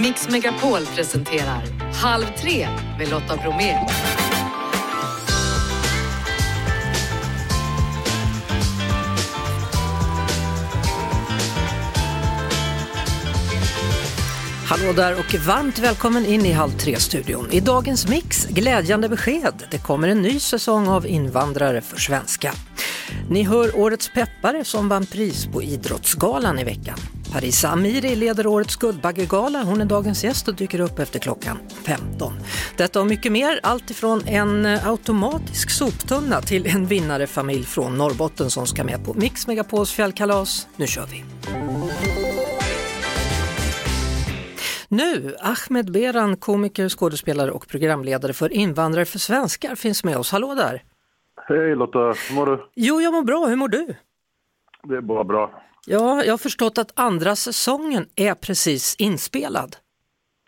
Mix Megapol presenterar Halv tre med Lotta Bromé. Hallå där och varmt välkommen in i Halv tre-studion. I dagens mix, glädjande besked. Det kommer en ny säsong av Invandrare för svenska. Ni hör Årets peppare som vann pris på Idrottsgalan i veckan. Parisa Amiri leder årets Guldbaggegala. Hon är dagens gäst och dyker upp efter klockan 15. Detta och mycket mer, allt ifrån en automatisk soptunna till en vinnarefamilj från Norrbotten som ska med på Mix Megapols fjällkalas. Nu kör vi! Nu, Ahmed Beran, komiker, skådespelare och programledare för Invandrare för svenskar finns med oss. Hallå där! Hej Lotta, hur mår du? Jo, jag mår bra. Hur mår du? Det är bara bra. Ja, jag har förstått att andra säsongen är precis inspelad.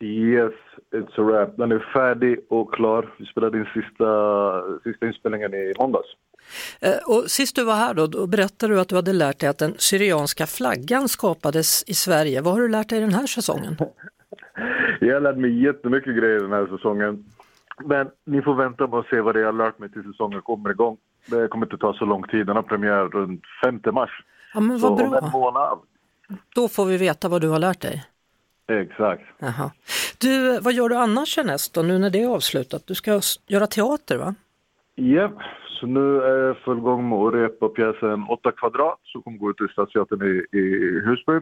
Yes, it's a wrap. Den är färdig och klar. Vi spelade in sista, sista inspelningen i måndags. Eh, Och sist du var här då, då berättade du att du hade lärt dig att den syrianska flaggan skapades i Sverige. Vad har du lärt dig den här säsongen? Jag har lärt mig jättemycket grejer den här säsongen. Men ni får vänta på att se vad det är jag har lärt mig till säsongen kommer igång. Det kommer inte ta så lång tid. Den har premiär runt 5 mars. Ja, men Så vad om en bra. månad. Då får vi veta vad du har lärt dig. Exakt. Jaha. Du, vad gör du annars härnäst då, nu när det är avslutat? Du ska göra teater va? Japp, så nu är jag full gång med att repa pjäsen 8 kvadrat som kommer gå ut i Stadsteatern i, i Husby.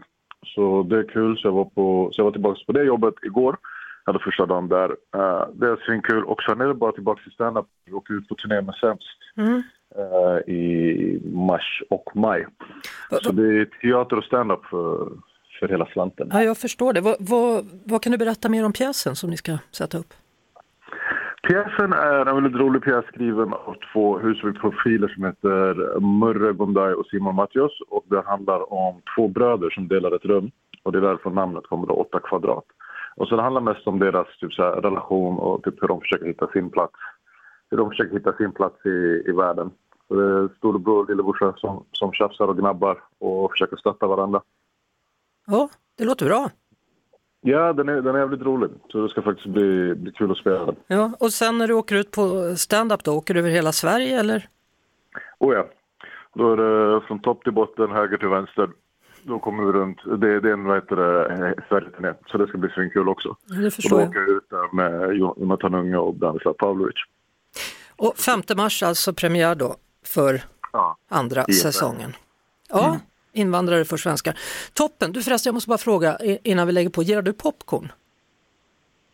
Så det är kul, så jag var, på, så jag var tillbaka på det jobbet igår. Jag hade första dagen där. Eh, det är svinkul och sen är det bara tillbaka till standup. Åker ut på turné med Sämst Mm. Eh, i mars och maj. Va- Så det är teater och standup för, för hela slanten. Ja, jag förstår det. Vad, vad, kan du berätta mer om pjäsen som ni ska sätta upp? Pjäsen är en väldigt rolig pjäs skriven av två husvagnsprofiler som heter Murre Gondai och Simon Mattios. Och det handlar om två bröder som delar ett rum. Och det är därför namnet kommer då 8 kvadrat. Och så det handlar mest om deras typ, så här, relation och typ, hur de försöker hitta sin plats. Hur de försöker hitta sin plats i, i världen. Storebror och lillebrorsa som, som tjafsar och gnabbar och försöker stötta varandra. Ja, det låter bra. Ja, den är, den är jävligt rolig. Så det ska faktiskt bli, bli kul att spela den. Ja, och sen när du åker ut på stand-up då, åker du över hela Sverige eller? Oh ja. Då är det från topp till botten, höger till vänster. Då kommer vi runt. Det, det är en vad heter det, Sverigeturné, så det ska bli svinkul också. Ja, Det Och förstår då jag. åker jag ut där med Jonathan Unge och Branislav Pavlovic. Och 5 mars alltså premiär då för Ja. andra säsongen. Ja, invandrare för svenskar. Toppen! Du förresten, jag måste bara fråga innan vi lägger på, gillar du popcorn?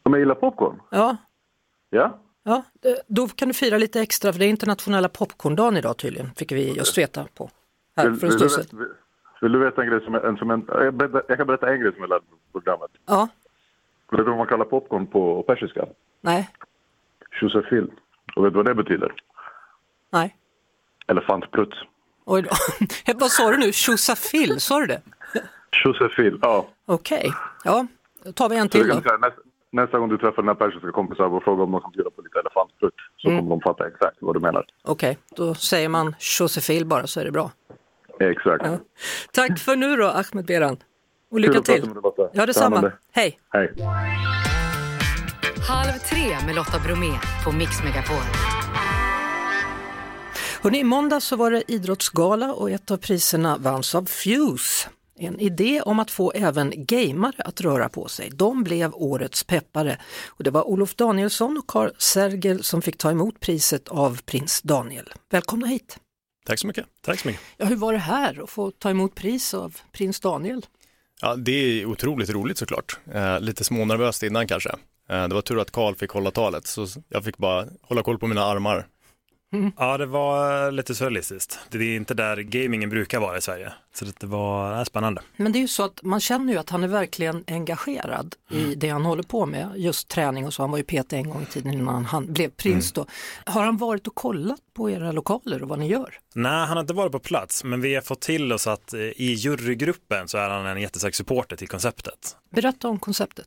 Om jag gillar popcorn? Ja, Ja. ja, då kan du fira lite extra för det är internationella popcorndagen idag tydligen, fick vi just veta på här Vill, för en vill, stund vill, vill du veta en grej som, en, som en, jag, kan berätta en grej som jag lärde på programmet. Ja, Vet du vad man kallar popcorn på persiska? nej, Josefil. Och vet du vad det betyder? nej. Elefantprutt. Oj då. Vad sa du nu? Tjosafil, sa du det? Josefil, ja. Okej, ja, då tar vi en till då. säga, nästa, nästa gång du träffar dina persiska kompisar och frågar om de kan bjuda på lite elefantprutt så Mm. kommer de fatta exakt vad du menar. Okej, då säger man Josefil bara så är det bra. Exakt. Ja. Tack för nu då Ahmed Beran. Och lycka Kul att prata till. med dig, Lotta. Ja, detsamma. Spännande. Hej. Hej. Halv tre med Lotta Bromé på Mix Megapol. Hörrni, i måndag så var det idrottsgala och ett av priserna vanns av Fuse. En idé om att få även gamare att röra på sig. De blev årets peppare. Och det var Olof Danielsson och Carl Sergel som fick ta emot priset av prins Daniel. Välkomna hit! Tack så mycket. Tack så mycket. Ja, hur var det här att få ta emot pris av prins Daniel? Ja, det är otroligt roligt såklart. Eh, lite smånervöst innan kanske. Eh, det var tur att Karl fick hålla talet, så jag fick bara hålla koll på mina armar. Ja, det var lite surrealistiskt. Det är inte där gamingen brukar vara i Sverige. Så det var äh, spännande. Men det är ju så att man känner ju att han är verkligen engagerad i det han håller på med, just träning och så. Han var ju PT en gång i tiden innan han blev prins då. Har han varit och kollat på era lokaler och vad ni gör? Nej, han har inte varit på plats, men vi har fått till oss att eh, i jurygruppen så är han en jättestark supporter till konceptet. Berätta om konceptet.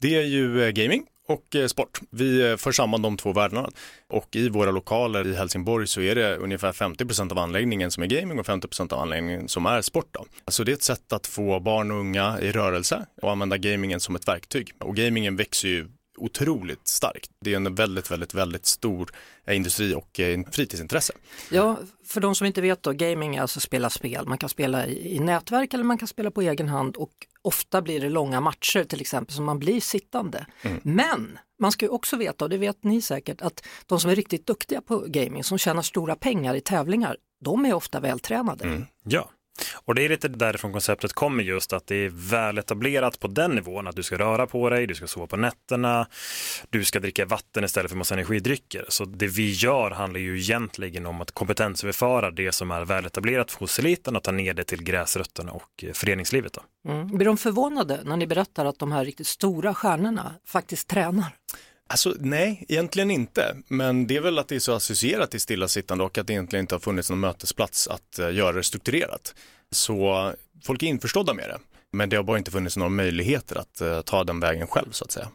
Det är ju eh, gaming och eh, sport. Vi eh, för samman de två världarna och i våra lokaler i Helsingborg så är det ungefär 50% av anläggningen som är gaming och 50% av anläggningen som är sport. Då. Så det är ett sätt att få barn och unga i rörelse och använda gamingen som ett verktyg. Och gamingen växer ju otroligt starkt. Det är en väldigt, väldigt, väldigt stor eh, industri och fritidsintresse. Ja, för de som inte vet då, gaming är alltså spela spel. Man kan spela i, i nätverk eller man kan spela på egen hand och ofta blir det långa matcher till exempel så man blir sittande. Mm. Men man ska ju också veta, och det vet ni säkert, att de som är riktigt duktiga på gaming, som tjänar stora pengar i tävlingar, de är ofta vältränade. Mm. Ja, och det är lite därifrån konceptet kommer just att det är väl etablerat på den nivån att du ska röra på dig, du ska sova på nätterna, du ska dricka vatten istället för massa energidrycker. Så det vi gör handlar ju egentligen om att kompetensöverföra det som är väl etablerat hos eliten och ta ner det till gräsrötterna och eh, föreningslivet. Då. Mm. Blir de förvånade när ni berättar att de här riktigt stora stjärnorna faktiskt tränar? Alltså nej, egentligen inte. Men det är väl att det är så associerat till stillasittande och att det egentligen inte har funnits någon mötesplats att uh, göra det strukturerat. Så folk är införstådda med det. Men det har bara inte funnits några möjligheter att uh, ta den vägen själv så att säga.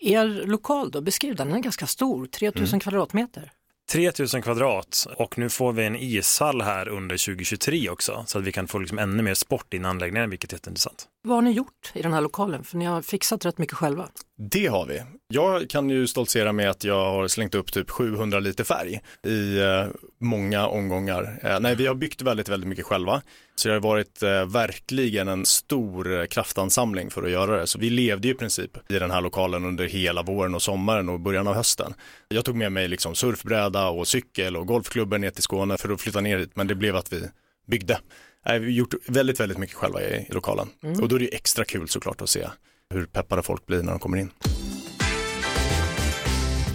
Er lokal då, beskriv den, den är ganska stor, 3000 mm. kvadratmeter. 3000 kvadrat och nu får vi en ishall här under 2023 också så att vi kan få liksom ännu mer sport i anläggningen vilket är jätteintressant. Vad har ni gjort i den här lokalen? För ni har fixat rätt mycket själva. Det har vi. Jag kan ju stoltsera med att jag har slängt upp typ 700 liter färg i eh, många omgångar. Eh, nej, vi har byggt väldigt, väldigt mycket själva. Så det har varit eh, verkligen en stor kraftansamling för att göra det. Så vi levde i princip i den här lokalen under hela våren och sommaren och början av hösten. Jag tog med mig liksom surfbräda och cykel och golfklubben ner till Skåne för att flytta ner hit, men det blev att vi byggde. Nej, vi har gjort väldigt, väldigt mycket själva i, i lokalen. Mm. Och då är det extra kul såklart att se hur peppade folk blir när de kommer in.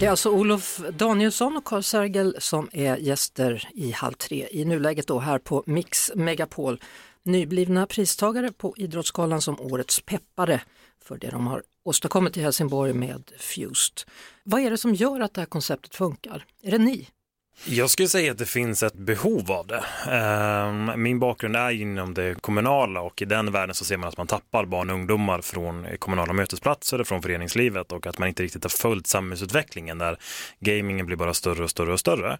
Det är alltså Olof Danielsson och Carl Sergel som är gäster i Halv tre i nuläget då här på Mix Megapol. Nyblivna pristagare på Idrottsgalan som årets peppare för det de har åstadkommit i Helsingborg med Fused. Vad är det som gör att det här konceptet funkar? Är det ni? Jag skulle säga att det finns ett behov av det. Ehm, min bakgrund är inom det kommunala och i den världen så ser man att man tappar barn och ungdomar från kommunala mötesplatser och från föreningslivet och att man inte riktigt har följt samhällsutvecklingen där gamingen blir bara större och större och större.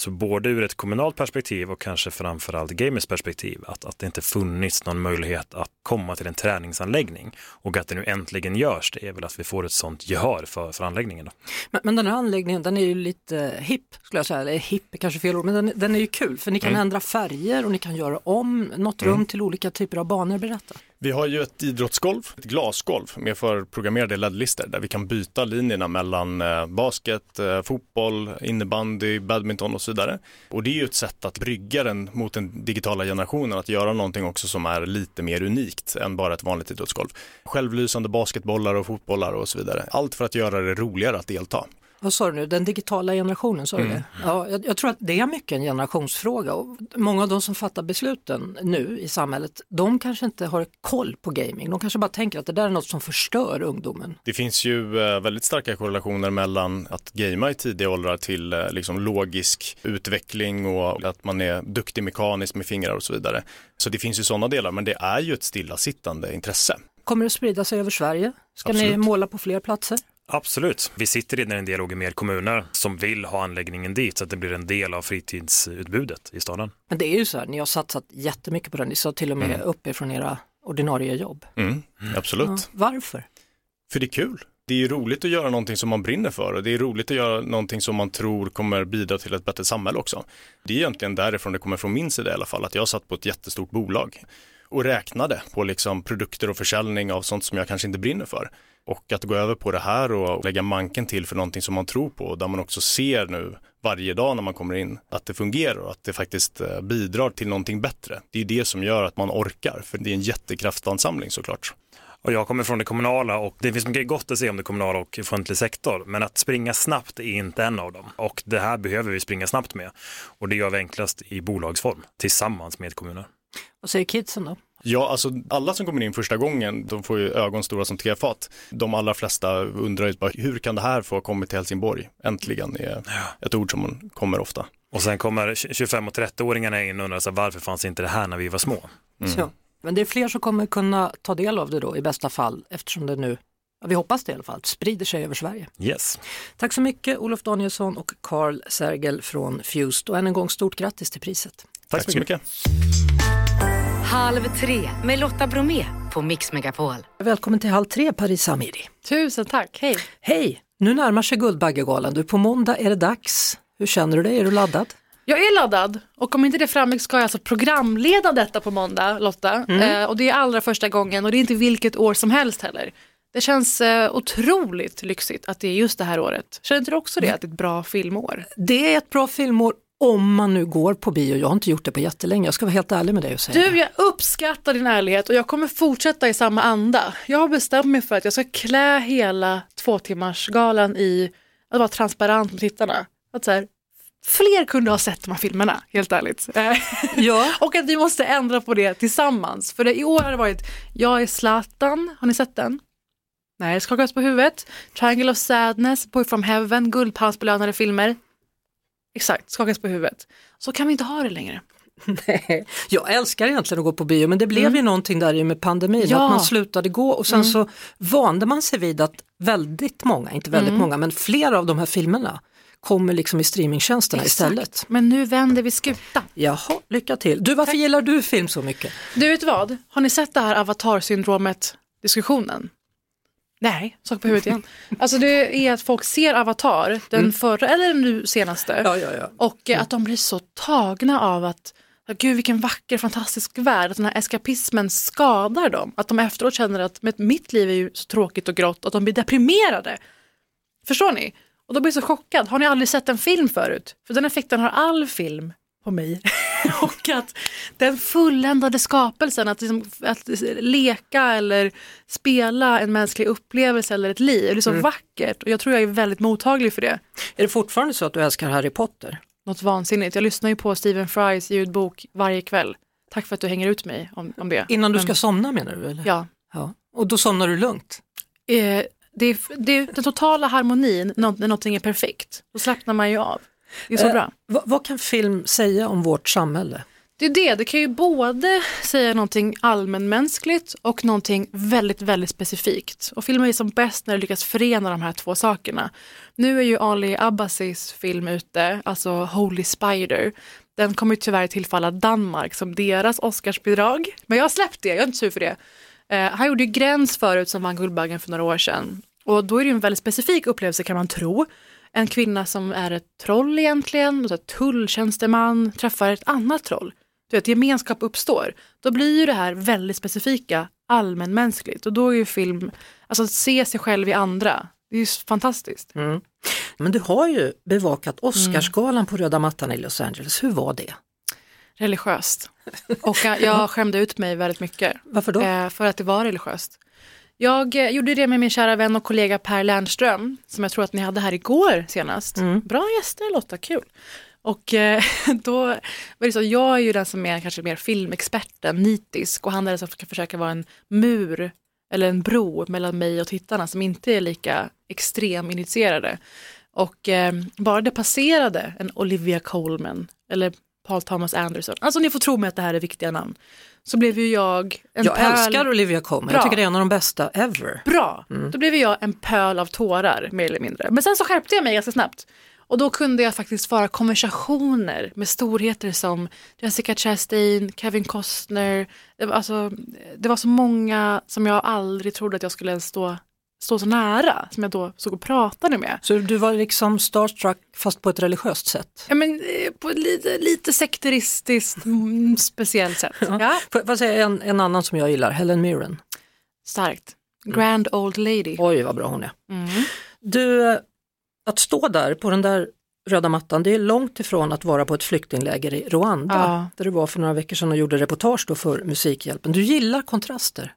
Så både ur ett kommunalt perspektiv och kanske framförallt gamers perspektiv att, att det inte funnits någon möjlighet att komma till en träningsanläggning och att det nu äntligen görs det är väl att vi får ett sånt gehör för, för anläggningen. Då. Men, men den här anläggningen den är ju lite hipp skulle jag säga, eller hipp är kanske fel ord, men den, den är ju kul för ni kan mm. ändra färger och ni kan göra om något rum mm. till olika typer av banor, berätta. Vi har ju ett idrottsgolv, ett glasgolv med förprogrammerade ledlistor där vi kan byta linjerna mellan eh, basket, eh, fotboll, innebandy, badminton och så vidare. Och det är ju ett sätt att brygga den mot den digitala generationen, att göra någonting också som är lite mer unikt än bara ett vanligt idrottsgolv. Självlysande basketbollar och fotbollar och så vidare. Allt för att göra det roligare att delta vad sa du nu, den digitala generationen, sa du mm. det? Ja, jag, jag, tror att det är mycket en generationsfråga och många av de som fattar besluten nu i samhället, de kanske inte har koll på gaming. De kanske bara tänker att det där är något som förstör ungdomen. Det finns ju eh, väldigt starka korrelationer mellan att gamea i tidiga åldrar till eh, liksom logisk utveckling och att man är duktig mekaniskt med fingrar och så vidare. Så det finns ju sådana delar, men det är ju ett stillasittande intresse. Kommer det att sprida sig över Sverige? Ska Absolut. ni måla på fler platser? Absolut. Vi sitter redan i en dialog med kommuner som vill ha anläggningen dit så att det blir en del av fritidsutbudet i staden. Men det är ju så här, ni har satsat jättemycket på den. Ni sa till och med mm. uppifrån era ordinarie jobb. Mm, mm. absolut. Ja, varför? För det är kul. Det är ju roligt att göra någonting som man brinner för och det är roligt att göra någonting som man tror kommer bidra till ett bättre samhälle också. Det är egentligen därifrån det kommer från min sida i alla fall, att jag satt på ett jättestort bolag och räknade på liksom produkter och försäljning av sånt som jag kanske inte brinner för. Och att gå över på det här och lägga manken till för någonting som man tror på, där man också ser nu varje dag när man kommer in att det fungerar och att det faktiskt eh, bidrar till någonting bättre. Det är det som gör att man orkar, för det är en jättekraftansamling såklart. Och jag kommer från det kommunala och det finns mycket gott att se om det kommunala och offentlig sektor. Men att springa snabbt är inte en av dem. Och det här behöver vi springa snabbt med. Och det gör vi enklast i bolagsform tillsammans med kommuner. Vad säger kidsen då? Ja, alltså alla som kommer in första gången, de får ju ögon stora som tefat. De allra flesta undrar ju bara, hur kan det här få komma till Helsingborg? Äntligen är ett ord som kommer ofta. Och sen kommer 25 och 30-åringarna in och undrar så varför fanns inte det här när vi var små? Mm. Så. Men det är fler som kommer kunna ta del av det då i bästa fall eftersom det nu vi hoppas det i alla fall, sprider sig över Sverige. Yes. Tack så mycket Olof Danielsson och Carl Sergel från Fused och än en gång stort grattis till priset. Tack, Tack så mycket. Halv tre med Lotta Bromé på Mix Megapol. Välkommen till Halv tre Paris Amiri. Tusen tack, hej. Hej! Nu närmar sig Guldbaggegalan. Du, på måndag är det dags. Hur känner du dig? Är du laddad? Jag är laddad och om inte det framgick ska jag alltså programleda detta på måndag Lotta. Eh, och det är allra första gången och det är inte vilket år som helst heller. Det känns eh, otroligt lyxigt att det är just det här året. Känner inte du också det, att det är ett bra filmår? Det är ett bra filmår om man nu går på bio. Jag har inte gjort det på jättelänge. Jag ska vara helt ärlig med dig och säga Du, jag uppskattar din ärlighet och jag kommer fortsätta i samma anda. Jag har bestämt mig för att jag ska klä hela två timmars galan i att vara transparent med tittarna. Att så här, fler kunde ha sett de här filmerna, helt ärligt. Ja. och att vi måste ändra på det tillsammans. För det, i år har det varit Jag är Zlatan, har ni sett den? Nej, skakas på huvudet. Triangle of Sadness, Boy from Heaven, Guldpalmsbelönade filmer. Exakt, skakas på huvudet. Så kan vi inte ha det längre. Nej, jag älskar egentligen att gå på bio men det blev ju någonting där ju med pandemin, Ja. att man slutade gå och sen så vande man sig vid att väldigt många, inte väldigt många, men flera av de här filmerna kommer liksom i streamingtjänsterna istället. Men nu vänder vi skutan. Jaha, lycka till. Du, varför gillar du film så mycket? Du vet vad? Har ni sett det här avatarsyndromet diskussionen? Nej, sak på huvudet igen. Alltså det är att folk ser Avatar, den förra eller den nu senaste. Ja, ja, ja. Och eh, att de blir så tagna av att "Ja, Gud vilken vacker fantastisk värld, att den här eskapismen skadar dem. Att de efteråt känner att "Men mitt liv är ju så tråkigt och grått att de blir deprimerade. Förstår ni? Och då blir jag så chockad. Har ni aldrig sett en film förut? För den effekten har all film på mig. och att den fulländade skapelsen, att, liksom, att leka eller spela en mänsklig upplevelse eller ett liv, det är så vackert. Och jag tror jag är väldigt mottaglig för det. Är det fortfarande så att du älskar Harry Potter? Något vansinnigt. Jag lyssnar ju på Stephen Frys ljudbok varje kväll. Tack för att du hänger ut mig om, om det. Innan du ska Men- somna menar du? Eller? Ja. ja. Och då somnar du lugnt? Eh, det, är, det är den totala harmonin när någonting är perfekt. Då slappnar man ju av. Det är så Eh, bra. Vad, vad kan film säga om vårt samhälle? Det är det, det kan ju både säga någonting allmänmänskligt och någonting väldigt, väldigt specifikt. Och filmer är som bäst när det lyckas förena de här två sakerna. Nu är ju Ali Abbasis film ute, alltså Holy Spider. Den kommer ju tyvärr tillfalla Danmark som deras Oscarsbidrag. Men jag har släppt det, jag är inte sur för det. Eh, han gjorde ju Gräns förut som vann Guldbaggen för några år sedan. Och då är det ju en väldigt specifik upplevelse kan man tro. En kvinna som är ett troll egentligen, och så här tulltjänsteman, träffar ett annat troll. Du vet, gemenskap uppstår. Då blir ju det här väldigt specifika allmänmänskligt. Och då är ju film, alltså att se sig själv i andra, det är ju fantastiskt. Men du har ju bevakat Oscarsgalan på röda mattan i Los Angeles. Hur var det? Religiöst. Och jag skämde ut mig väldigt mycket. Varför då? Eh, för att det var religiöst. Jag eh, gjorde det med min kära vän och kollega Per Lernström, som jag tror att ni hade här igår senast. Bra gäster Lotta, kul. Och eh, då var det så, jag är ju den som är kanske mer filmexperten, nitisk, och han är den som ska försöka vara en mur eller en bro mellan mig och tittarna som inte är lika extrem initierade. Och eh, bara det passerade en Olivia Colman eller Paul Thomas Anderson, alltså ni får tro mig att det här är viktiga namn, så blev ju jag en Jag pärl- älskar Olivia Colman, jag tycker det är en av de bästa ever. Bra, Mm. då blev jag en pöl av tårar mer eller mindre. Men sen så skärpte jag mig ganska snabbt. Och då kunde jag faktiskt föra konversationer med storheter som Jessica Chastain, Kevin Costner. Det var, alltså, det var så många som jag aldrig trodde att jag skulle ens stå, stå så nära, som jag då såg och pratade med. Så du var liksom starstruck fast på ett religiöst sätt? Ja, men, eh, på ett lite, lite sekteristiskt mm, speciellt sätt. Ja. Får får jag säga en, en annan som jag gillar, Helen Mirren. Starkt. Grand Old Lady. Oj vad bra hon är. Mm. Du, att stå där på den där röda mattan, det är långt ifrån att vara på ett flyktingläger i Rwanda, Ja. där du var för några veckor sedan och gjorde reportage då för Musikhjälpen. Du gillar kontraster.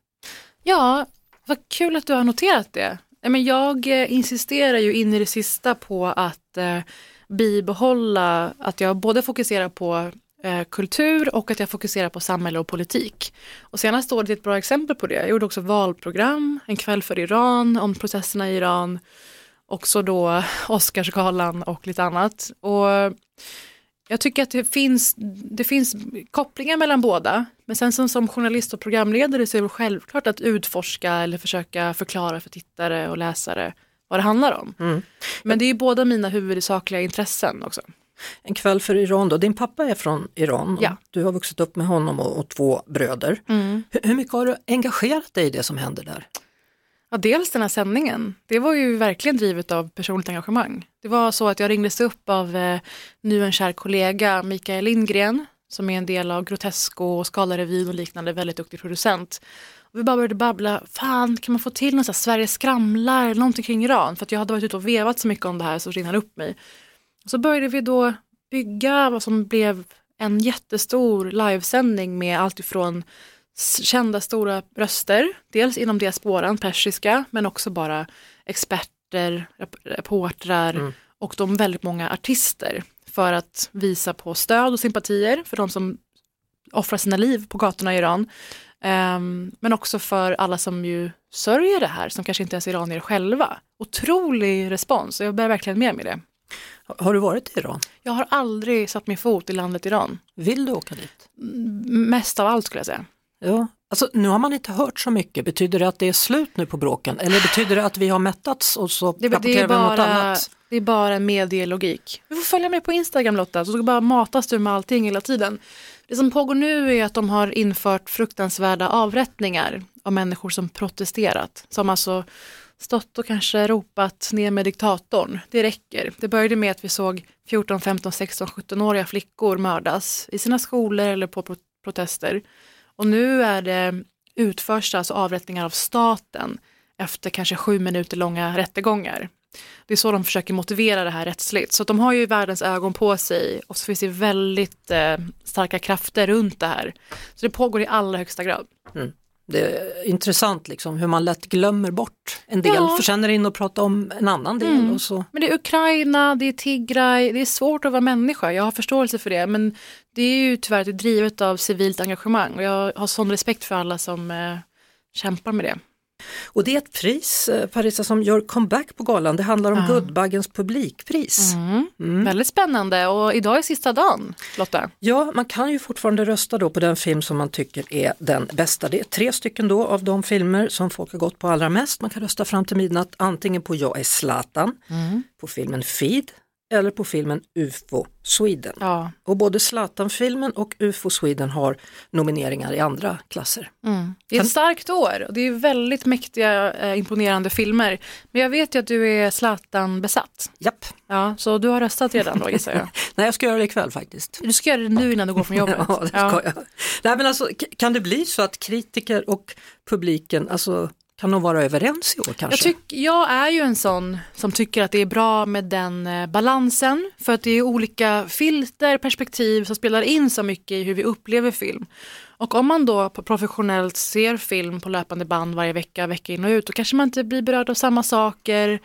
Ja, vad kul att du har noterat det. Men jag eh, insisterar ju in i det sista på att eh, bibehålla att jag både fokuserar på eh, kultur och att jag fokuserar på samhälle och politik. Och senaste året är ett bra exempel på det. Jag gjorde också valprogram, en kväll för Iran, om processerna i Iran, också då Oscarsgalan och lite annat. Och jag tycker att det finns, det finns kopplingar mellan båda. Men sen som, som journalist och programledare så är det självklart att utforska eller försöka förklara för tittare och läsare vad det handlar om. Mm. Men det är ju båda mina huvudsakliga intressen också. En kväll för Iran då. Din pappa är från Iran. och Ja. Du har vuxit upp med honom och, och två bröder. Hur, hur mycket har du engagerat dig i det som händer där? Ja, dels den här sändningen. Det var ju verkligen drivet av personligt engagemang. Det var så att jag ringdes upp av eh, nu en kär kollega, Mikael Lindgren, som är en del av Grotesco och Skalarevyn och liknande, väldigt duktig producent. Och vi bara började babbla, fan kan man få till något så här Sverige skramlar eller någonting kring Iran? För att jag hade varit ute och vevat så mycket om det här så ringde han upp mig. Och så började vi då bygga vad som blev en jättestor livesändning med allt ifrån kända stora röster, dels inom diasporan, persiska, men också bara experter, rep- reportrar och de väldigt många artister för att visa på stöd och sympatier för de som offrar sina liv på gatorna i Iran. Ehm, men också för alla som ju sörjer det här, som kanske inte ens är iranier själva. Otrolig respons jag bär verkligen med mig det. Har- Har du varit i Iran? Jag har aldrig satt min fot i landet Iran. Vill du åka dit? Mest av allt skulle jag säga. Ja. Alltså, nu har man inte hört så mycket. Betyder det att det är slut nu på bråken? Eller betyder det att vi har mättats och så Det, det, rapporterar är vi om något bara, annat? det är bara en medielogik. Du får följa med på Instagram Lotta, så bara matas du med allting hela tiden. Det som pågår nu är att de har infört fruktansvärda avrättningar av människor som protesterat. Som alltså stått och kanske ropat ner med diktatorn. Det räcker. Det började med att vi såg 14, 15, 16, 17-åriga flickor mördas i sina skolor eller på pro- protester. Och nu är det utförs alltså avrättningar av staten efter kanske sju minuter långa rättegångar. Det är så de försöker motivera det här rättsligt. Så att de har ju världens ögon på sig och så finns det väldigt eh, starka krafter runt det här. Så det pågår i allra högsta grad. Mm. Det är intressant liksom hur man lätt glömmer bort en del, Ja. för sen är det in och prata om en annan del. Och så. Men det är Ukraina, det är Tigray, det är svårt att vara människa. Jag har förståelse för det. Men det är ju tyvärr drivet av civilt engagemang och jag har sån respekt för alla som eh, kämpar med det. Och det är ett pris, eh, Parisa, som gör comeback på galan. Det handlar om Ja. Guldbaggens publikpris. Mm. Väldigt spännande och idag är sista dagen, Lotta. Ja, man kan ju fortfarande rösta då på den film som man tycker är den bästa. Det är tre stycken då av de filmer som folk har gått på allra mest. Man kan rösta fram till midnatt antingen på Jag är Zlatan, på filmen Feed eller på filmen UFO Sweden. Ja. Och både Zlatan-filmen och UFO Sweden har nomineringar i andra klasser. Det är ett starkt år och det är väldigt mäktiga, eh, imponerande filmer. Men jag vet ju att du är Zlatan-besatt. Japp, Ja, så du har röstat redan då gissar jag. nej jag ska göra det ikväll faktiskt. Du ska göra det nu innan du går från jobbet. Ja, det ska jag. Nej, men alltså, kan det bli så att kritiker och publiken, alltså, kan de vara överens i år kanske? Jag, tyck, jag är ju en sån som tycker att det är bra med den eh, balansen för att det är olika filter, perspektiv som spelar in så mycket i hur vi upplever film. Och om man då professionellt ser film på löpande band varje vecka, vecka in och ut, då kanske man inte blir berörd av samma saker.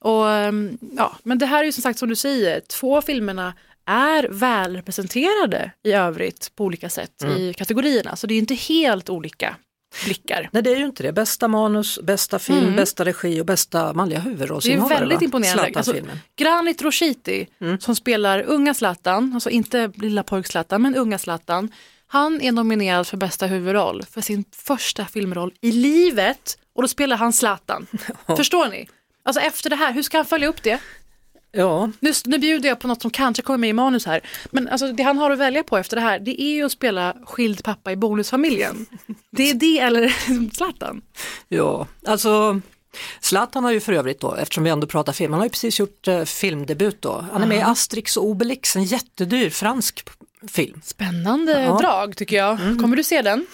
Och, ehm, ja, men det här är ju som sagt som du säger, två filmerna är väl representerade i övrigt på olika sätt i kategorierna. Så det är inte helt olika blickar. Nej det är ju inte det. Bästa manus, bästa film, bästa regi och bästa manliga Det är huvudrollsinnehavare. väldigt va? imponerande. Alltså. Granit Roshiti som spelar unga Zlatan, alltså inte lilla pojk Zlatan men unga Zlatan. Han är nominerad för bästa huvudroll för sin första filmroll i livet och då spelar han Zlatan. Förstår ni? Alltså efter det här, hur ska han följa upp det? Ja, Nu, nu bjuder jag på något som kanske kommer med i manus här. Men alltså, det han har att välja på efter det här, det är ju att spela skild pappa i Bonusfamiljen. Det är det eller Zlatan. ja, alltså Zlatan har ju för övrigt då, eftersom vi ändå pratar film, han har ju precis gjort eh, filmdebut då. Han är med i Asterix och Obelix, en jättedyr fransk film. Spännande Ja. drag tycker jag. Kommer du se den?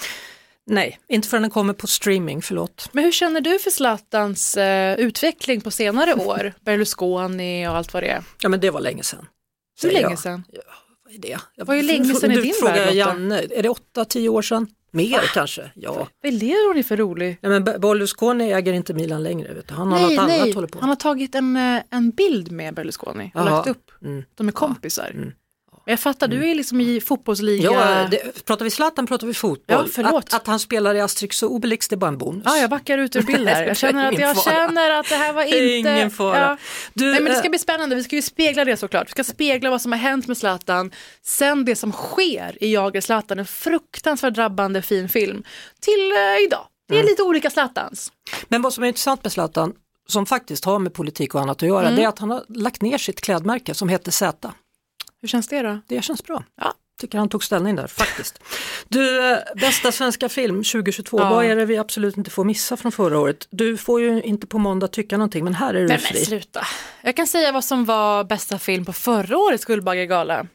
Nej, inte förrän den kommer på streaming, förlåt. Men hur känner du för Zlatans eh, utveckling på senare år? Berlusconi och allt vad det är. Ja men det var länge sedan. Hur länge sedan? Vad är det? Jag, var ju länge sedan i din värld. Janne, är det åtta, tio år sedan? Mer kanske? Ja. Vad lever hon i för rolig? ja men Berlusconi äger inte Milan längre, vet du. han har Nej, något nej, annat håller på han har tagit en, eh, en bild med Berlusconi och Jaha. lagt upp. Mm. De är kompisar. Men jag fattar, du är liksom i fotbollsliga. Ja, det, pratar vi Zlatan pratar vi fotboll. Ja. Att, att han spelar i Asterix och Obelix det är bara en bonus. Ja, jag backar ut ur bild här. Jag känner att, jag fara. känner att det här var inte... Ingen fara. Ja. Du, Nej, men det ska eh, bli spännande. Vi ska ju spegla det såklart. Vi ska spegla vad som har hänt med Zlatan sen det som sker i Jag är Zlatan, en fruktansvärt drabbande fin film, till eh, idag. Det Mm. är lite olika Zlatans. Men vad som är intressant med Zlatan, som faktiskt har med politik och annat att göra, Mm. det är att han har lagt ner sitt klädmärke som heter Z. Hur känns det då? Det känns bra. Ja. Tycker han tog ställning där faktiskt. Du, eh, bästa svenska film 2022, Ja. vad är det vi absolut inte får missa från förra året? Du får ju inte på måndag tycka någonting men här är du Nej fri. men sluta. Jag kan säga vad som var bästa film på förra årets Guldbaggegala.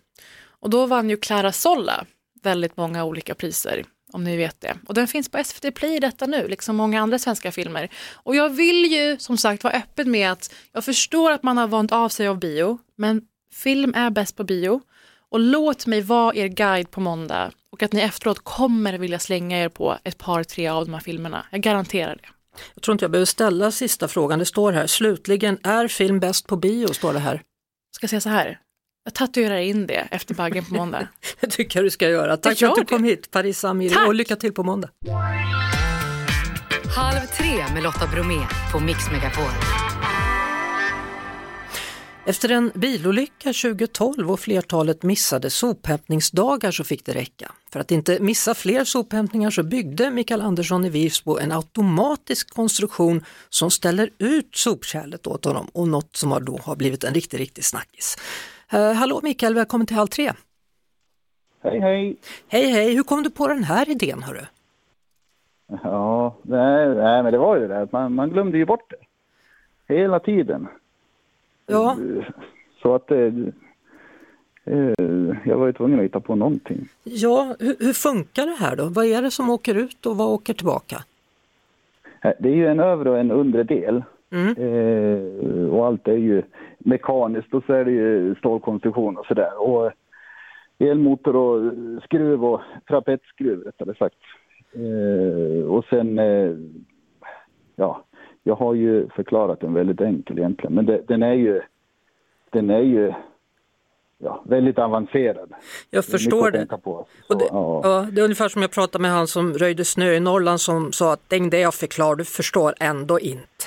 Och då vann ju Clara Solla väldigt många olika priser, om ni vet det. Och den finns på SVT Play detta nu, liksom många andra svenska filmer. Och jag vill ju som sagt vara öppen med att jag förstår att man har vant av sig av bio, men film är bäst på bio. Och låt mig vara er guide på måndag och att ni efteråt kommer vilja slänga er på ett par, tre av de här filmerna. Jag garanterar det. Jag tror inte jag behöver ställa sista frågan, det står här, slutligen, är film bäst på bio? står det här. Ska jag säga så här, jag tatuerar in det efter baggen på måndag. Det tycker jag du ska göra. Tack för att du det. kom hit, Paris Amiri, Tack. och lycka till på måndag. Halv tre med Lotta Bromé på Mix Megapol. Efter en bilolycka 2012 och flertalet missade sophämtningsdagar så fick det räcka. För att inte missa fler sophämtningar så byggde Mikael Andersson i Virsbo en automatisk konstruktion som ställer ut sopkärlet åt honom och något som då har blivit en riktig, riktig snackis. Uh, hallå Mikael, välkommen till Halv tre. Hej, hej. Hej hej, hur kom du på den här idén hörru? Ja, nej, nej, men det var ju det man, man glömde ju bort det. Hela tiden. Ja, Så att eh, eh, jag var ju tvungen att hitta på någonting. ja hur, hur funkar det här då? Vad är det som åker ut och vad åker tillbaka? Eh, Det är ju en övre och en undre del. Mm. Eh, och allt är ju mekaniskt och så är det ju stålkonstruktion och sådär. Och elmotor och skruv och trapetsskruv rättare sagt. Eh, och sen, eh, ja, jag har ju förklarat den väldigt enkel egentligen. Men det, den är ju, den är ju ja, väldigt avancerad. Jag förstår det. På. Och Så, det, ja. ja, det är ungefär som jag pratade med han som röjde snö i Norrland som sa att det är jag förklarar, du förstår ändå inte.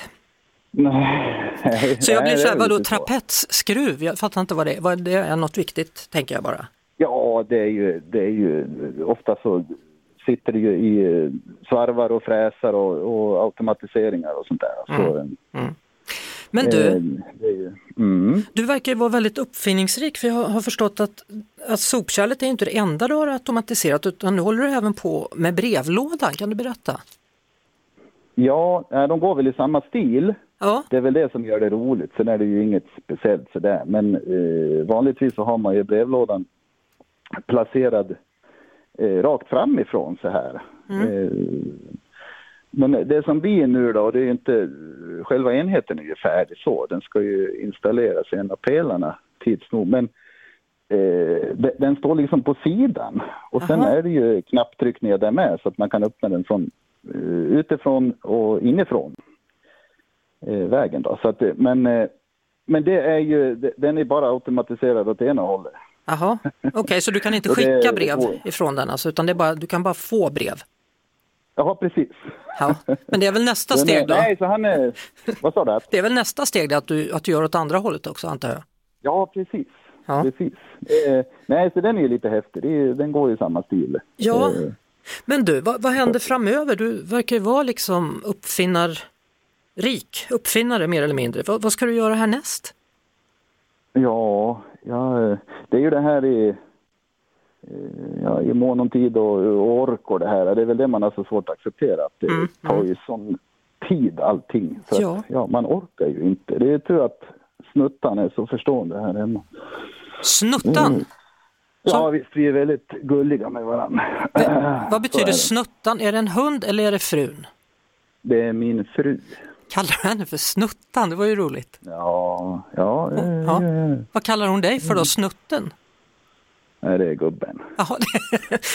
Nej, Så jag blir det så här, är vadå trapetsskruv? Jag fattar inte vad det är. Vad- Det är något viktigt, tänker jag bara. Ja, det är ju, det är ju ofta så sitter ju i eh, svarvar och fräsar och, och automatiseringar och sånt där. Så, Mm. Men eh, du, ju, mm. du verkar ju vara väldigt uppfinningsrik för jag har- har förstått att, att sopkärlet är inte det enda du har automatiserat utan nu håller du även på med brevlådan. Kan du berätta? Ja, eh, de går väl i samma stil. Ja, Det är väl det som gör det roligt. Sen är det ju inget speciellt sådär. Men eh, vanligtvis så har man ju brevlådan placerad eh, rakt framifrån så här. Eh, men det som blir nu då, det är ju inte, själva enheten är ju färdig så. Den ska ju installeras i en av pelarna tids nog. Men eh, de- den står liksom på sidan. Och sen Aha. är det ju knapptryckningar där med så att man kan öppna den från eh, utifrån och inifrån eh, vägen då. Så att, det- men, eh, men det är ju, den är bara automatiserad åt ena hållet. Jaha. Okej, så du kan inte skicka brev ifrån den alltså, utan det bara, du kan bara få brev? Ja, precis. Ja. Men det är väl nästa Den steg då? Nej, så han är, vad sa du? Det är väl nästa steg att du, att du gör åt andra hållet också antar jag? Ja, precis. Ja. precis. Eh, nej, så den är lite häftig. Är, den går i samma stil. Ja, Eh, men du, vad, vad händer framöver? Du verkar ju vara liksom uppfinnar rik, uppfinnare mer eller mindre. Vad, vad ska du göra härnäst? Ja, ja, eh, det är ju det här i, eh, ja, i mån om tid och, och ork och det här. Det är väl det man har så svårt att acceptera. Att det Mm, tar ju sån tid allting. Så Ja. Att, ja, man orkar ju inte. Det är tur att snuttan är så förstående här hemma. Snuttan? Mm. Ja, visst, vi är väldigt gulliga med varandra. Vad betyder är snuttan? Är det en hund eller är det frun? Det är min fru. Kallar henne för snuttan? Det var ju roligt. Ja, ja, eh, Ja. ja. Vad kallar hon dig Mm. för då? Snutten? Nej, det är gubben. Jaha,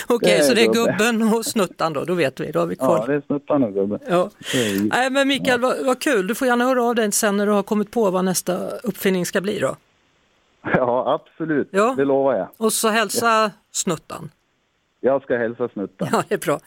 Okej, är så det är gubbe. gubben och snuttan då, då vet vi, då har vi Ja, koll. det är snuttan och gubben. Ja. Är Nej men Mikael, vad, vad kul, du får gärna höra av dig sen när du har kommit på vad nästa uppfinning ska bli då. Ja, absolut. Ja. Det lovar jag. Och så hälsa snuttan. Jag ska hälsa snuttan. Ja, det är bra.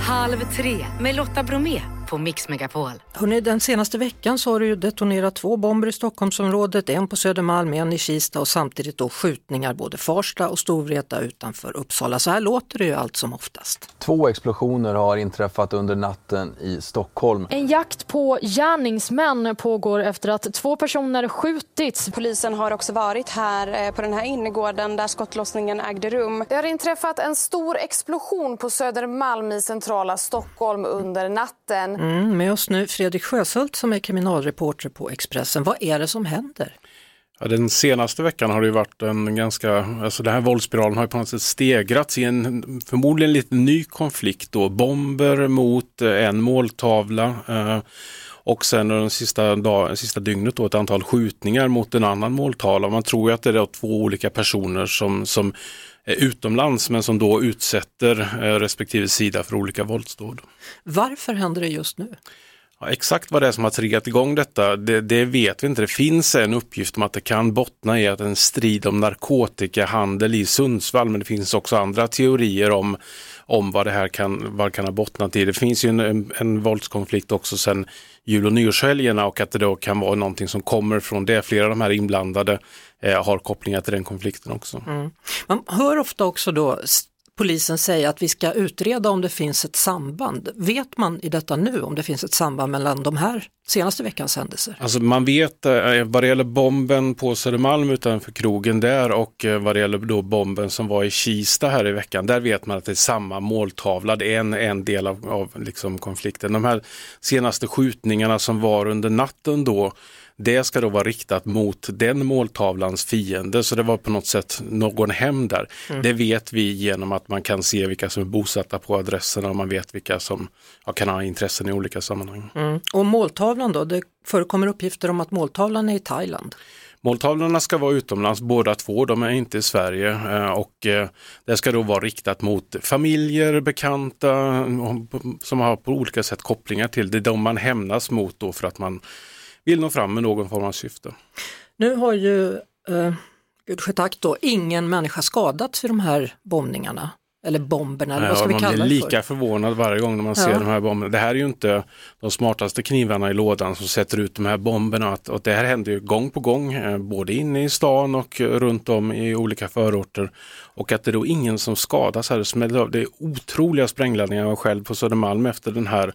Halv tre med Lotta Bromé på Mix Megapol. Hörrni, den senaste veckan så har det ju detonerat två bomber i Stockholmsområdet, en på Södermalm, en i Kista och samtidigt då skjutningar både Farsta och Storvreta utanför Uppsala. Så här låter det ju allt som oftast. Två explosioner har inträffat under natten i Stockholm. En jakt på gärningsmän pågår efter att två personer skjutits. Polisen har också varit här eh, på den här innergården där skottlossningen ägde rum. Det har inträffat en stor explosion på Södermalm i centrala Stockholm under natten. Mm, med oss nu Fredrik Sjöshult som är kriminalreporter på Expressen. Vad är det som händer? Ja, den senaste veckan har det ju varit en ganska, alltså den här våldsspiralen har ju på något sätt stegrats i en förmodligen lite ny konflikt då. Bomber mot eh, en måltavla eh, och sen den sista, dag, sista dygnet då ett antal skjutningar mot en annan måltavla. Man tror ju att det är två olika personer som, som utomlands men som då utsätter eh, respektive sida för olika våldsdåd. Varför händer det just nu? Ja, exakt vad det är som har triggat igång detta, det, det, vet vi inte. Det finns en uppgift om att det kan bottna i att en strid om narkotikahandel i Sundsvall, men det finns också andra teorier om, om vad det här kan, vad kan ha bottnat i. Det finns ju en, en, en våldskonflikt också sedan jul och nyårshelgerna och att det då kan vara någonting som kommer från det. Flera av de här inblandade eh, har kopplingar till den konflikten också. Mm. Man hör ofta också då polisen säga att vi ska utreda om det finns ett samband. Vet man i detta nu om det finns ett samband mellan de här senaste veckans händelser? Alltså man vet eh, vad det gäller bomben på Södermalm utanför krogen där och eh, vad det gäller då bomben som var i Kista här i veckan. Där vet man att det är samma måltavla. Det är en, en del av, av liksom konflikten. De här senaste skjutningarna som var under natten då det ska då vara riktat mot den måltavlans fiende, så det var på något sätt någon hem där. Mm. Det vet vi genom att man kan se vilka som är bosatta på adresserna och man vet vilka som ja, kan ha intressen i olika sammanhang. Mm. Och måltavlan då, det förekommer uppgifter om att måltavlan är i Thailand. Måltavlorna ska vara utomlands båda två, de är inte i Sverige eh, och eh, det ska då vara riktat mot familjer, bekanta som har på olika sätt kopplingar till det. är de man hämnas mot då för att man vill nå fram med någon form av syfte. Nu har ju, eh, gud då, ingen människa skadats i de här bombningarna. Eller bomberna, eller vad ska vi kalla det Man blir lika för? förvånad varje gång när man ja. ser de här bomberna. Det här är ju inte de smartaste knivarna i lådan som sätter ut de här bomberna. Och det här händer ju gång på gång, eh, både inne i stan och runt om i olika förorter. Och att det då ingen som skadas här. Det är otroliga sprängladdningar. Jag var själv på Södermalm efter den här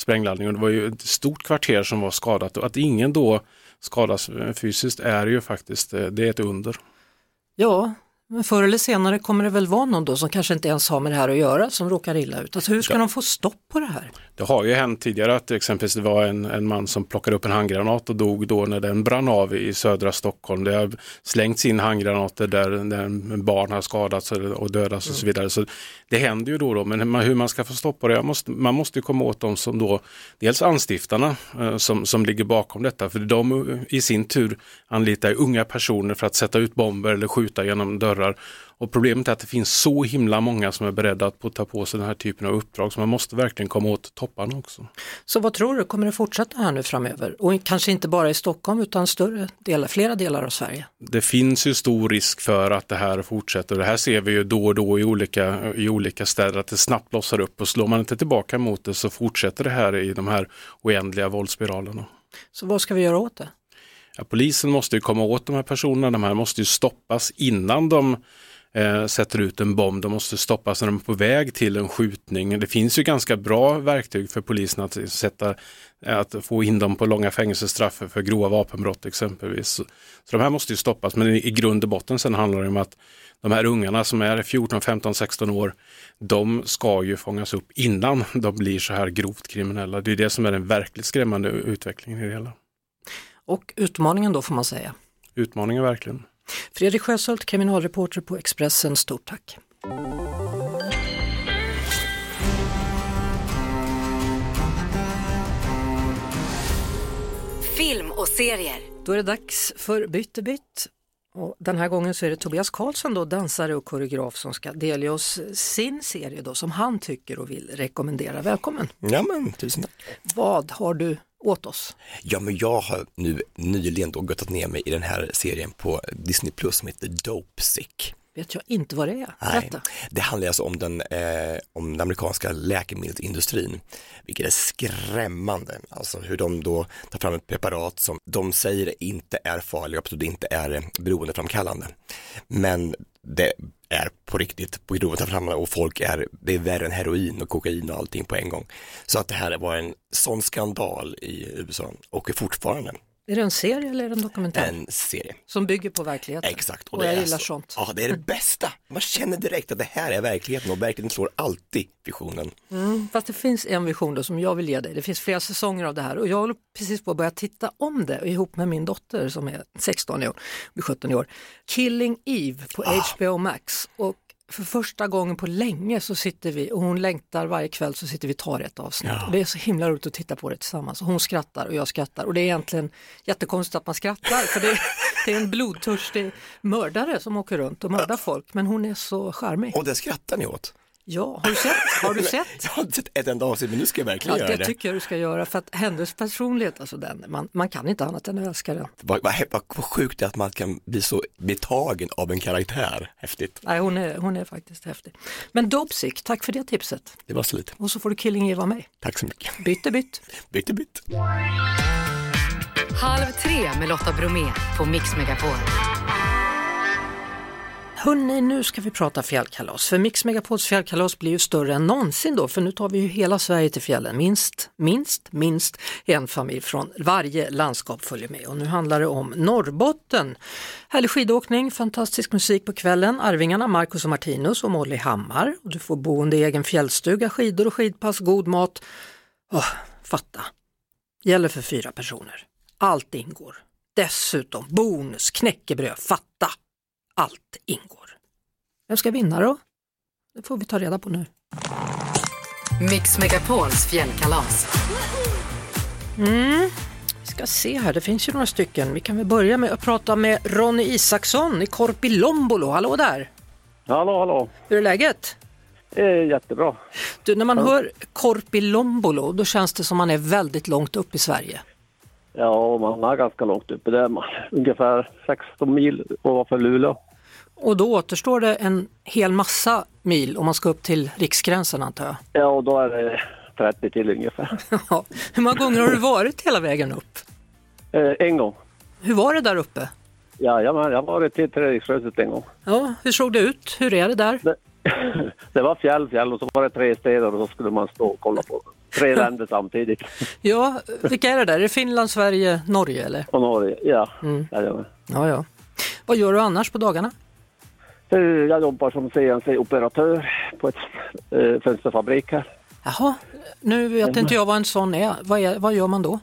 sprängladdningen. Det var ju ett stort kvarter som var skadat och att ingen då skadas fysiskt är ju faktiskt, eh, det är ett under. Ja, men förr eller senare kommer det väl vara någon då som kanske inte ens har med det här att göra som råkar illa ut. Alltså hur ska ja. de få stopp på det här? Det har ju hänt tidigare att exempelvis det var en, en man som plockade upp en handgranat och dog då när den brann av i södra Stockholm. Det har slängts in handgranater där, där barn har skadats och dödats och så mm. vidare. Så det händer ju då, då men hur man ska få stopp på det, måste, man måste ju komma åt dem som då, dels anstiftarna eh, som, som ligger bakom detta, för de i sin tur anlitar unga personer för att sätta ut bomber eller skjuta genom dörrar och problemet är att det finns så himla många som är beredda att ta på sig den här typen av uppdrag så man måste verkligen komma åt topparna också. Så vad tror du, kommer det fortsätta här nu framöver? Och kanske inte bara i Stockholm utan större delar, flera delar av Sverige? Det finns ju stor risk för att det här fortsätter. Det här ser vi ju då och då i olika, i olika städer att det snabbt blossar upp och slår man inte tillbaka mot det så fortsätter det här i de här oändliga våldsspiralerna. Så vad ska vi göra åt det? Ja, polisen måste ju komma åt de här personerna, de här måste ju stoppas innan de eh, sätter ut en bomb. De måste stoppas när de är på väg till en skjutning. Det finns ju ganska bra verktyg för polisen att, sätta, att få in dem på långa fängelsestraff för grova vapenbrott exempelvis. Så, så de här måste ju stoppas men i, i grund och botten sen handlar det om att de här ungarna som är 14, 15, 16 år, de ska ju fångas upp innan de blir så här grovt kriminella. Det är det som är den verkligt skrämmande utvecklingen i det hela. Och utmaningen då får man säga? Utmaningen verkligen. Fredrik Sjöshult, kriminalreporter på Expressen, stort tack. Film och serier. Då är det dags för bytt. Och den här gången så är det Tobias Karlsson, då, dansare och koreograf, som ska delge oss sin serie då, som han tycker och vill rekommendera. Välkommen! Ja men tusen tack! Vad har du åt oss? Ja, men jag har nu nyligen då göttat ner mig i den här serien på Disney Plus som heter Dope Sick. Vet jag inte vad det är. Nej, det handlar alltså om den, eh, om den amerikanska läkemedelsindustrin, vilket är skrämmande. Alltså hur de då tar fram ett preparat som de säger inte är farligt och absolut inte är eh, beroendeframkallande. Men det är på riktigt på beroendeframkallande och folk är, det är värre än heroin och kokain och allting på en gång. Så att det här var en sån skandal i USA och är fortfarande är det en serie eller är det en dokumentär? en serie. Som bygger på verkligheten? Exakt. Och, det jag gillar så- sånt. Ja, det är det bästa. Man känner direkt att det här är verkligheten och verkligheten slår alltid visionen. Mm, fast det finns en vision då som jag vill ge dig. Det finns flera säsonger av det här och jag håller precis på att börja titta om det ihop med min dotter som är 16 år, blir 17 i år. Killing Eve på HBO Max och för första gången på länge så sitter vi och hon längtar varje kväll så sitter vi och tar ett avsnitt. Ja. Det är så himla roligt att titta på det tillsammans. Hon skrattar och jag skrattar och det är egentligen jättekonstigt att man skrattar för det, det är en blodtörstig mördare som åker runt och mördar folk men hon är så charmig. Och det skrattar ni åt. Ja, har du sett? Har du sett? Jag har inte sett ett enda avsnitt men nu ska jag verkligen Ja, göra det det. tycker jag du ska göra för att hennes personlighet, alltså den, man, man kan inte annat än att älska den. Vad, vad, vad, sjukt det är att man kan bli så betagen av en karaktär. Häftigt. Nej, hon är, hon är faktiskt häftig. Men Dopesick, tack för det tipset. Det var så lite. Och så får du Killing Eve av mig. Tack så mycket. Bytte bytt. Bytte bytt. Halv tre med Lotta Bromé på Mix Megapol. Hörni, nu ska vi prata fjällkalas. För Mix Megapols fjällkalas blir ju större än någonsin då, för nu tar vi ju hela Sverige till fjällen. Minst, minst, minst en familj från varje landskap följer med. Och nu handlar det om Norrbotten. Härlig skidåkning, fantastisk musik på kvällen. Arvingarna Marcus och Martinus och Molly Hammar. Och du får boende i egen fjällstuga, skidor och skidpass, god mat. Oh, fatta. Gäller för fyra personer. Allt ingår. Dessutom bonus, knäckebröd, fatta. Allt ingår. Vem ska vinna då? Det får vi ta reda på nu. Mix Megapols fjällkalas. Mm. Vi ska se här, det finns ju några stycken. Vi kan väl börja med att prata med Ronny Isaksson i Korpilombolo. Hallå där! Hallå, hallå. Hur är läget? Eh, jättebra. Du, när man hör Korpilombolo då känns det som man är väldigt långt upp i Sverige. Ja, man är ganska långt uppe där. Man, ungefär 16 mil ovanför Luleå. Och då återstår det en hel massa mil om man ska upp till riksgränsen antar jag. Ja, och då är det 30 till ungefär. Ja. Hur många gånger har du varit hela vägen upp? Eh, en gång. Hur var det där uppe? Ja, jag, har varit till Treriksröset en gång. Ja, hur såg det ut? Hur är det där? Det var fjäll, fjäll och så var det tre städer och då skulle man stå och kolla på tre länder samtidigt. Ja, vilka är det där? Är det Finland, Sverige, Norge eller? Och Norge, ja. Mm. Jajamän. Ja, ja. Vad gör du annars på dagarna? Jag jobbar som CNC-operatör på ett eh, fönsterfabrik här. Jaha, nu vet inte jag vad en sån är. Vad, är, vad gör man då?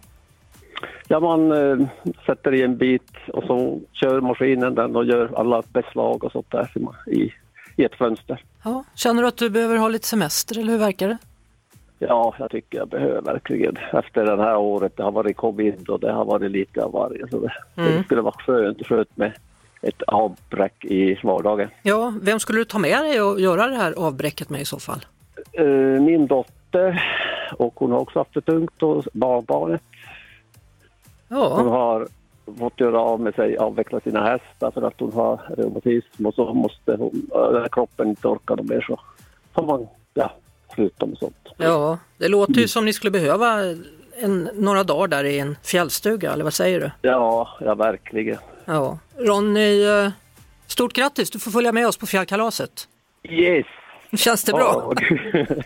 Ja, man eh, sätter i en bit och så kör maskinen den och gör alla beslag och sånt där i, i ett fönster. Ja. Känner du att du behöver ha lite semester eller hur verkar det? Ja, jag tycker jag behöver verkligen. Efter det här året, det har varit covid och det har varit lite av varje. Så det, Mm. det skulle vara skönt, skönt med ett avbräck i vardagen. Ja, vem skulle du ta med dig och göra det här avbräcket med i så fall? Eh, min dotter, och hon har också haft det tungt, och barnbarnet. Hon Ja, har fått göra av med sig, avveckla sina hästar för att hon har reumatism och så måste hon, kroppen inte orkar mer så får man ja, sluta med sånt. ja det låter ju som ni skulle behöva en, några dagar där i en fjällstuga, eller vad säger du? Ja, ja verkligen. Ja. Ronny, eh, stort grattis, du får följa med oss på fjällkalaset. Yes! Känns det bra?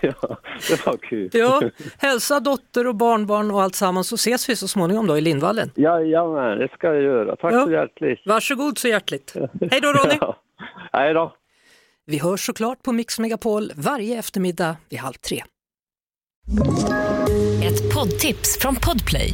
ja, det var kul. Ja, hälsa dotter och barnbarn och allt sammans så ses vi så småningom då i Lindvallen. Jajamän, det ska jag göra. Tack Ja. så hjärtligt. Varsågod så hjärtligt. Hej då Ronny! Ja. Hej då! Vi hörs såklart på Mix Megapol varje eftermiddag vid halv tre. Ett poddtips från Podplay.